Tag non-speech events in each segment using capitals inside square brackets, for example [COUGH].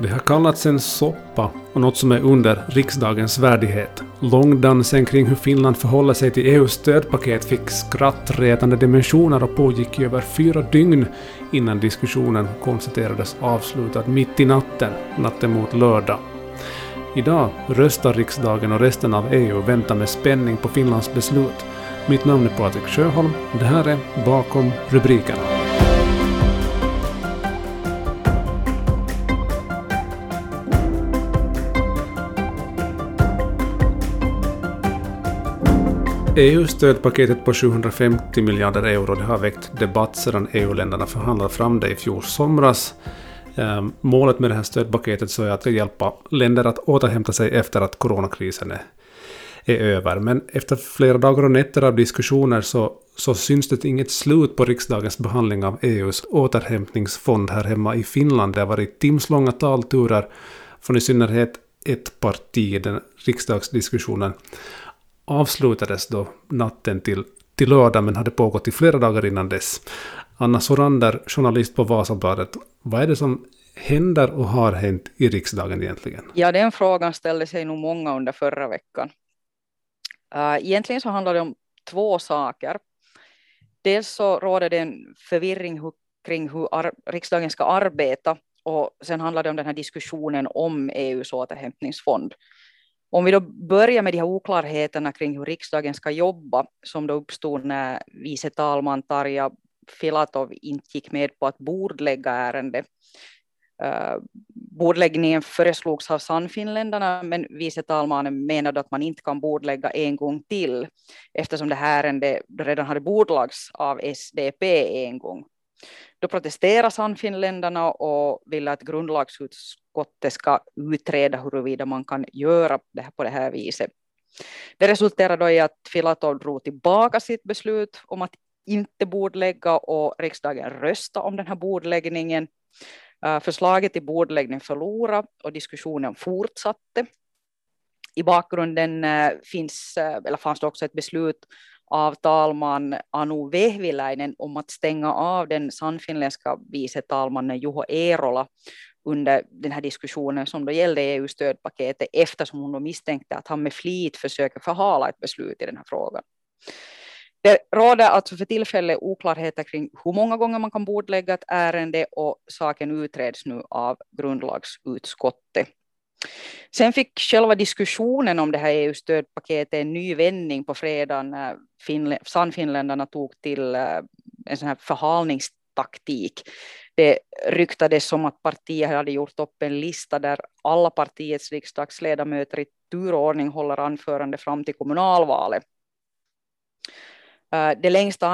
Det har kallats en soppa och något som är under riksdagens värdighet. Långdansen kring hur Finland förhåller sig till EUs stödpaket fick skrattretande dimensioner och pågick i över fyra dygn innan diskussionen konstaterades avslutad mitt i natten, natten mot lördag. Idag röstar riksdagen och resten av EU väntar med spänning på Finlands beslut. Mitt namn är Patrik Sjöholm. Det här är Bakom rubrikerna. EU-stödpaketet på 750 miljarder euro det har väckt debatt sedan EU-länderna förhandlade fram det i fjol somras. Ehm, målet med det här stödpaketet så är att hjälpa länder att återhämta sig efter att coronakrisen är, är över. Men efter flera dagar och nätter av diskussioner så, så syns det inget slut på riksdagens behandling av EUs återhämtningsfond här hemma i Finland. Det har varit timslånga talturer från i synnerhet ett parti i den riksdagsdiskussionen avslutades då natten till, till lördag men hade pågått i flera dagar innan dess. Anna Sorander, journalist på Vasabladet, vad är det som händer och har hänt i riksdagen egentligen? Ja, den frågan ställde sig nog många under förra veckan. Uh, egentligen så handlar det om två saker. Dels så råder det en förvirring kring hur riksdagen ska arbeta och sen handlar det om den här diskussionen om EUs återhämtningsfond. Om vi då börjar med de här oklarheterna kring hur riksdagen ska jobba, som då uppstod när vice talman Tarja Filatov inte gick med på att bordlägga ärendet. Eh, bordläggningen föreslogs av Sannfinländarna, men vice talmannen menade att man inte kan bordlägga en gång till, eftersom det här ärendet redan hade bordlagts av SDP en gång. Då protesterade Sannfinländarna och ville att grundlagsutskottet ska utreda huruvida man kan göra det här på det här viset. Det resulterade i att Filatov drog tillbaka sitt beslut om att inte bordlägga och riksdagen röstade om den här bordläggningen. Eh, förslaget till bordläggning förlorade och diskussionen fortsatte. I bakgrunden eh, finns, eh, eller fanns det också ett beslut av talman Anu Vehviläinen om att stänga av den sannfinländska vice talmannen Juho Eerola under den här diskussionen som då gällde EU-stödpaketet eftersom hon då misstänkte att han med flit försöker förhala ett beslut i den här frågan. Det råder alltså för tillfället oklarheter kring hur många gånger man kan bordlägga ett ärende och saken utreds nu av grundlagsutskottet. Sen fick själva diskussionen om det här EU-stödpaketet en ny vändning på fredagen när Sannfinländarna tog till eh, en sån här förhalningstaktik. Det ryktades som att partiet hade gjort upp en lista där alla partiets riksdagsledamöter i turordning håller anförande fram till kommunalvalet. Eh, det längsta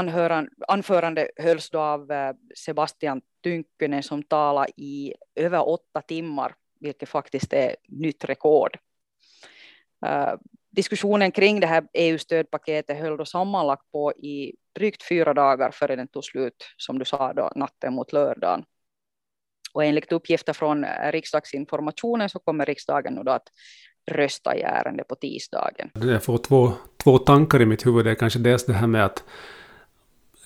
anförande hölls då av eh, Sebastian Tynkkynen som talade i över åtta timmar vilket faktiskt är nytt rekord. Uh, diskussionen kring det här EU-stödpaketet höll då sammanlagt på i drygt fyra dagar före den tog slut, som du sa, då, natten mot lördagen. Och enligt uppgifter från eh, riksdagsinformationen så kommer riksdagen nu då att rösta i ärendet på tisdagen. Jag får två, två tankar i mitt huvud. Det är kanske dels det här med att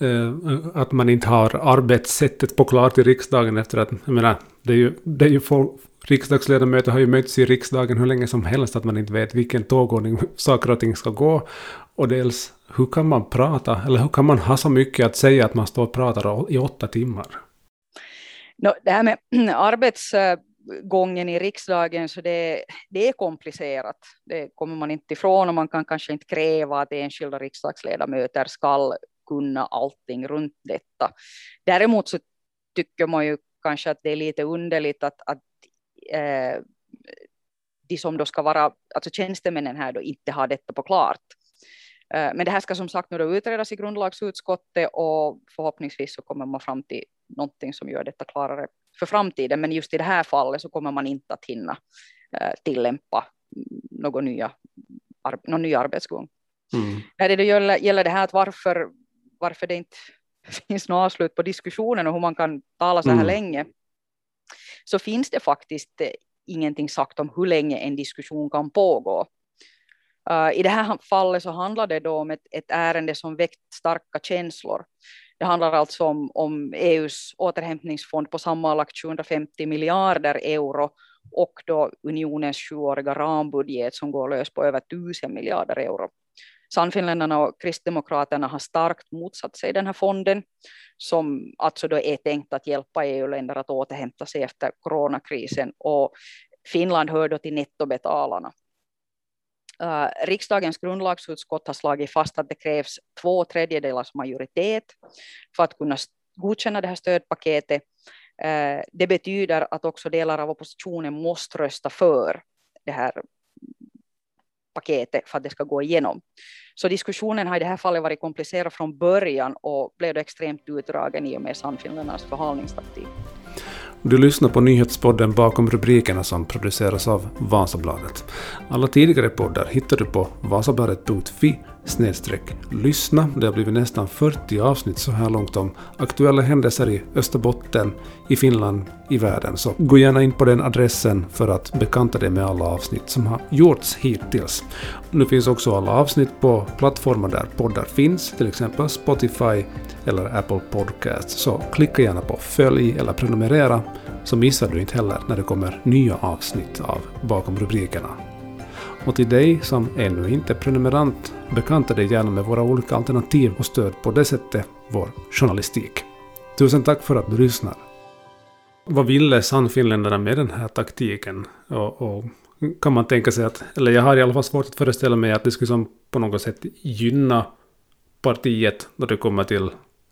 Eh, att man inte har arbetssättet på klart i riksdagen efter att, jag menar, det är ju, det är ju folk, riksdagsledamöter har ju mötts i riksdagen hur länge som helst att man inte vet vilken tågordning [LAUGHS] saker och ting ska gå. Och dels, hur kan man prata, eller hur kan man ha så mycket att säga att man står och pratar i åtta timmar? No, det här med [CLEARS THROAT] arbetsgången i riksdagen, så det, det är komplicerat. Det kommer man inte ifrån och man kan kanske inte kräva att enskilda riksdagsledamöter ska kunna allting runt detta. Däremot så tycker man ju kanske att det är lite underligt att, att eh, de som då ska vara, alltså tjänstemännen här då inte har detta på klart. Eh, men det här ska som sagt nu då utredas i grundlagsutskottet och förhoppningsvis så kommer man fram till någonting som gör detta klarare för framtiden. Men just i det här fallet så kommer man inte att hinna eh, tillämpa någon, nya, någon ny arbetsgång. Mm. När det gäller, gäller det här att varför, varför det inte [LAUGHS] finns något avslut på diskussionen och hur man kan tala så här mm. länge så finns det faktiskt eh, ingenting sagt om hur länge en diskussion kan pågå. Uh, I det här fallet så handlar det då om ett, ett ärende som väckt starka känslor. Det handlar alltså om, om EUs återhämtningsfond på sammanlagt 750 miljarder euro och då unionens sjuåriga rambudget som går lös på över tusen miljarder euro. Sannfinländarna och Kristdemokraterna har starkt motsatt sig den här fonden som alltså då är tänkt att hjälpa EU-länder att återhämta sig efter coronakrisen och Finland hör då till nettobetalarna. Uh, riksdagens grundlagsutskott har slagit fast att det krävs två tredjedelars majoritet för att kunna godkänna det här stödpaketet. Uh, det betyder att också delar av oppositionen måste rösta för det här paketet för att det ska gå igenom. Så diskussionen har i det här fallet varit komplicerad från början och blev då extremt utdragen i och med Sannfinländarnas förhalningstaktik. Du lyssnar på nyhetspodden bakom rubrikerna som produceras av Vasabladet. Alla tidigare poddar hittar du på vasabladet.fi snedstreck lyssna. Det har blivit nästan 40 avsnitt så här långt om aktuella händelser i Österbotten, i Finland, i världen. Så gå gärna in på den adressen för att bekanta dig med alla avsnitt som har gjorts hittills. Nu finns också alla avsnitt på plattformar där poddar finns, till exempel Spotify eller Apple Podcasts. Så klicka gärna på följ eller prenumerera så missar du inte heller när det kommer nya avsnitt av Bakom rubrikerna. Och till dig som ännu inte är prenumerant, bekanta dig gärna med våra olika alternativ och stöd på det sättet vår journalistik. Tusen tack för att du lyssnar. Vad ville Sannfinländarna med den här taktiken? Och, och, kan man tänka sig att, eller jag har i alla fall svårt att föreställa mig att det skulle som på något sätt gynna partiet när det kommer till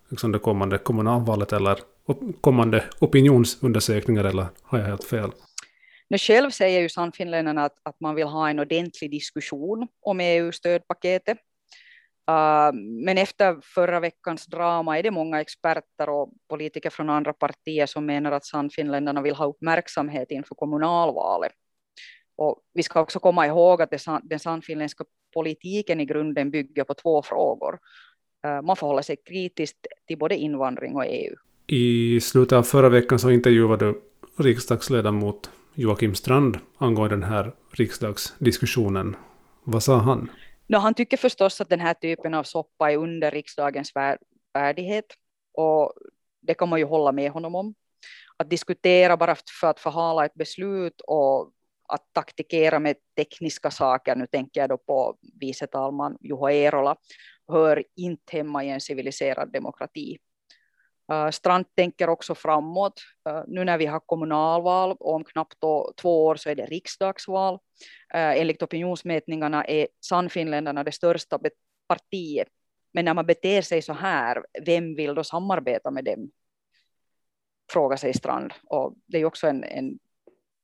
liksom det kommande kommunalvalet eller kommande opinionsundersökningar eller har jag helt fel? Nu själv säger ju Sannfinländarna att, att man vill ha en ordentlig diskussion om EU-stödpaketet. Uh, men efter förra veckans drama är det många experter och politiker från andra partier som menar att Sannfinländarna vill ha uppmärksamhet inför kommunalvalet. Och vi ska också komma ihåg att det, den sannfinländska politiken i grunden bygger på två frågor. Uh, man förhåller sig kritiskt till både invandring och EU. I slutet av förra veckan så intervjuade du riksdagsledamot Joakim Strand angående den här riksdagsdiskussionen. Vad sa han? No, han tycker förstås att den här typen av soppa är under riksdagens värdighet och det kan man ju hålla med honom om. Att diskutera bara för att förhala ett beslut och att taktikera med tekniska saker, nu tänker jag då på vice talman Juho Eerola, hör inte hemma i en civiliserad demokrati. Uh, Strand tänker också framåt. Uh, nu när vi har kommunalval och om knappt två år så är det riksdagsval. Uh, enligt opinionsmätningarna är Sannfinländarna det största partiet. Men när man beter sig så här, vem vill då samarbeta med dem? Frågar sig Strand. Och det är också en, en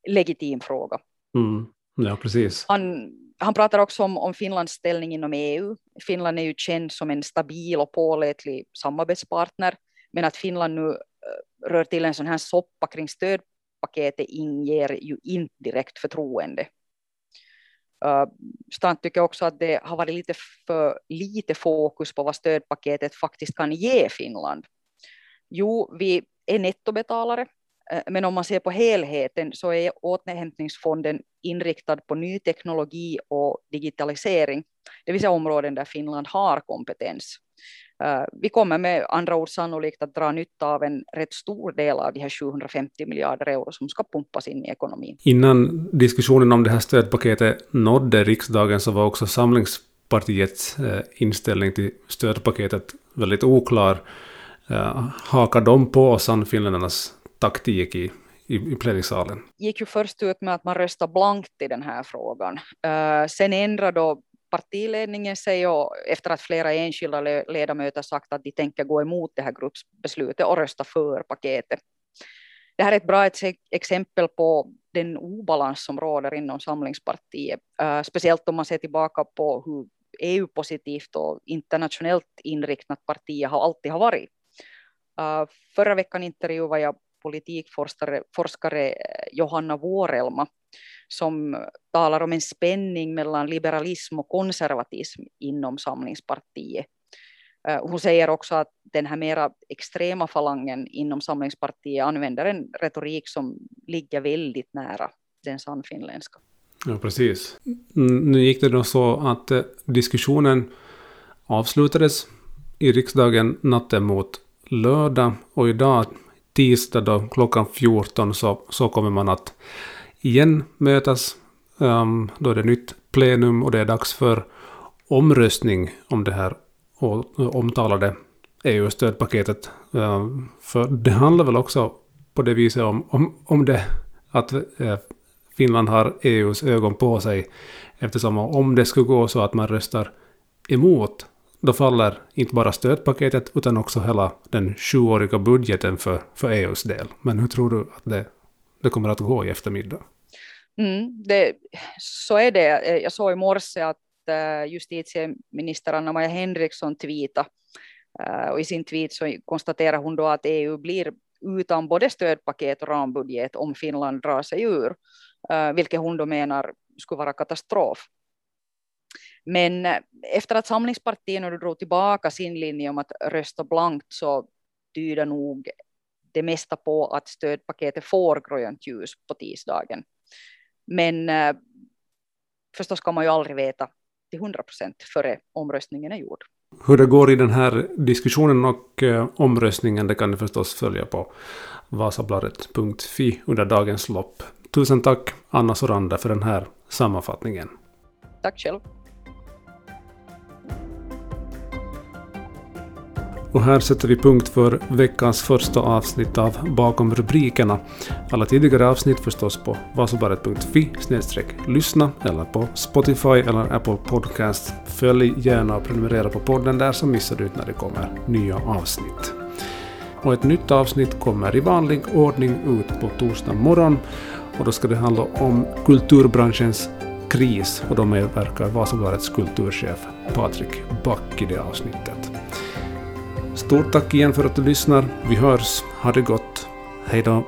legitim fråga. Mm. Ja, precis. Han, han pratar också om, om Finlands ställning inom EU. Finland är ju känd som en stabil och pålitlig samarbetspartner men att Finland nu eh, rör till en sån här soppa kring stödpaketet inger ju inte direkt förtroende. Uh, Strand tycker också att det har varit lite för lite fokus på vad stödpaketet faktiskt kan ge Finland. Jo, vi är nettobetalare, eh, men om man ser på helheten så är återhämtningsfonden inriktad på ny teknologi och digitalisering, det vill säga områden där Finland har kompetens. Eh, vi kommer med andra ord sannolikt att dra nytta av en rätt stor del av de här 750 miljarder euro som ska pumpas in i ekonomin. Innan diskussionen om det här stödpaketet nådde riksdagen så var också Samlingspartiets eh, inställning till stödpaketet väldigt oklar. Eh, hakar de på Sannfinländarnas taktik i, i, i plenisalen? gick ju först ut med att man röstade blankt i den här frågan. sen ändrade då partiledningen sig och efter att flera enskilda ledamöter sagt att de tänker gå emot det här gruppbeslutet och rösta för paketet. Det här är ett bra exempel på den obalans som råder inom Samlingspartiet, eh, speciellt om man ser tillbaka på hur EU-positivt och internationellt inriktat partiet har alltid har varit. Eh, förra veckan intervjuade jag politikforskare forskare eh, Johanna Vuorelma som talar om en spänning mellan liberalism och konservatism inom Samlingspartiet. Eh, hon säger också att den här mera extrema falangen inom Samlingspartiet använder en retorik som ligger väldigt nära den sannfinländska. Ja, precis. Nu gick det då så att eh, diskussionen avslutades i riksdagen natten mot lördag och idag tisdag då klockan 14 så, så kommer man att igen mötas. Um, då är det nytt plenum och det är dags för omröstning om det här eh, omtalade EU-stödpaketet. Um, ehm, för det handlar väl också på det viset om, om, om det att eh, Finland har EUs ögon på sig. Eftersom om det skulle gå så att man röstar emot då faller inte bara stödpaketet utan också hela den sjuåriga budgeten för, för EUs del. Men hur tror du att det, det kommer att gå i eftermiddag? Mm, det, så är det. Eh, jag såg i morse att eh, justitieminister Anna-Maja Henriksson tweetade eh, och i sin tweet så konstaterar hon då att EU blir utan både stödpaket och rambudget om Finland drar sig ur, vilket hon då menar skulle vara katastrof. Men efter att samlingspartierna drog tillbaka sin linje om att rösta blankt så tyder nog det mesta på att stödpaketet får grönt ljus på tisdagen. Men eh, förstås kan man ju aldrig veta till 100 procent före omröstningen är gjord. Hur det går i den här diskussionen och eh, omröstningen det kan ni förstås följa på vasabladet.fi under dagens lopp. Tusen tack Anna Sorander för den här sammanfattningen. Tack själv. Och här sätter vi punkt för veckans första avsnitt av Bakom rubrikerna. Alla tidigare avsnitt förstås på vasobaret.fi lyssna eller på Spotify eller Apple Podcast. Följ gärna och prenumerera på podden där så missar du inte när det kommer nya avsnitt. Och ett nytt avsnitt kommer i vanlig ordning ut på torsdag morgon och då ska det handla om kulturbranschens kris och då medverkar Vasabladets kulturchef Patrik Back i det avsnittet. Stort tack igen för att du lyssnar. Vi hörs. Ha det gott. Hej då.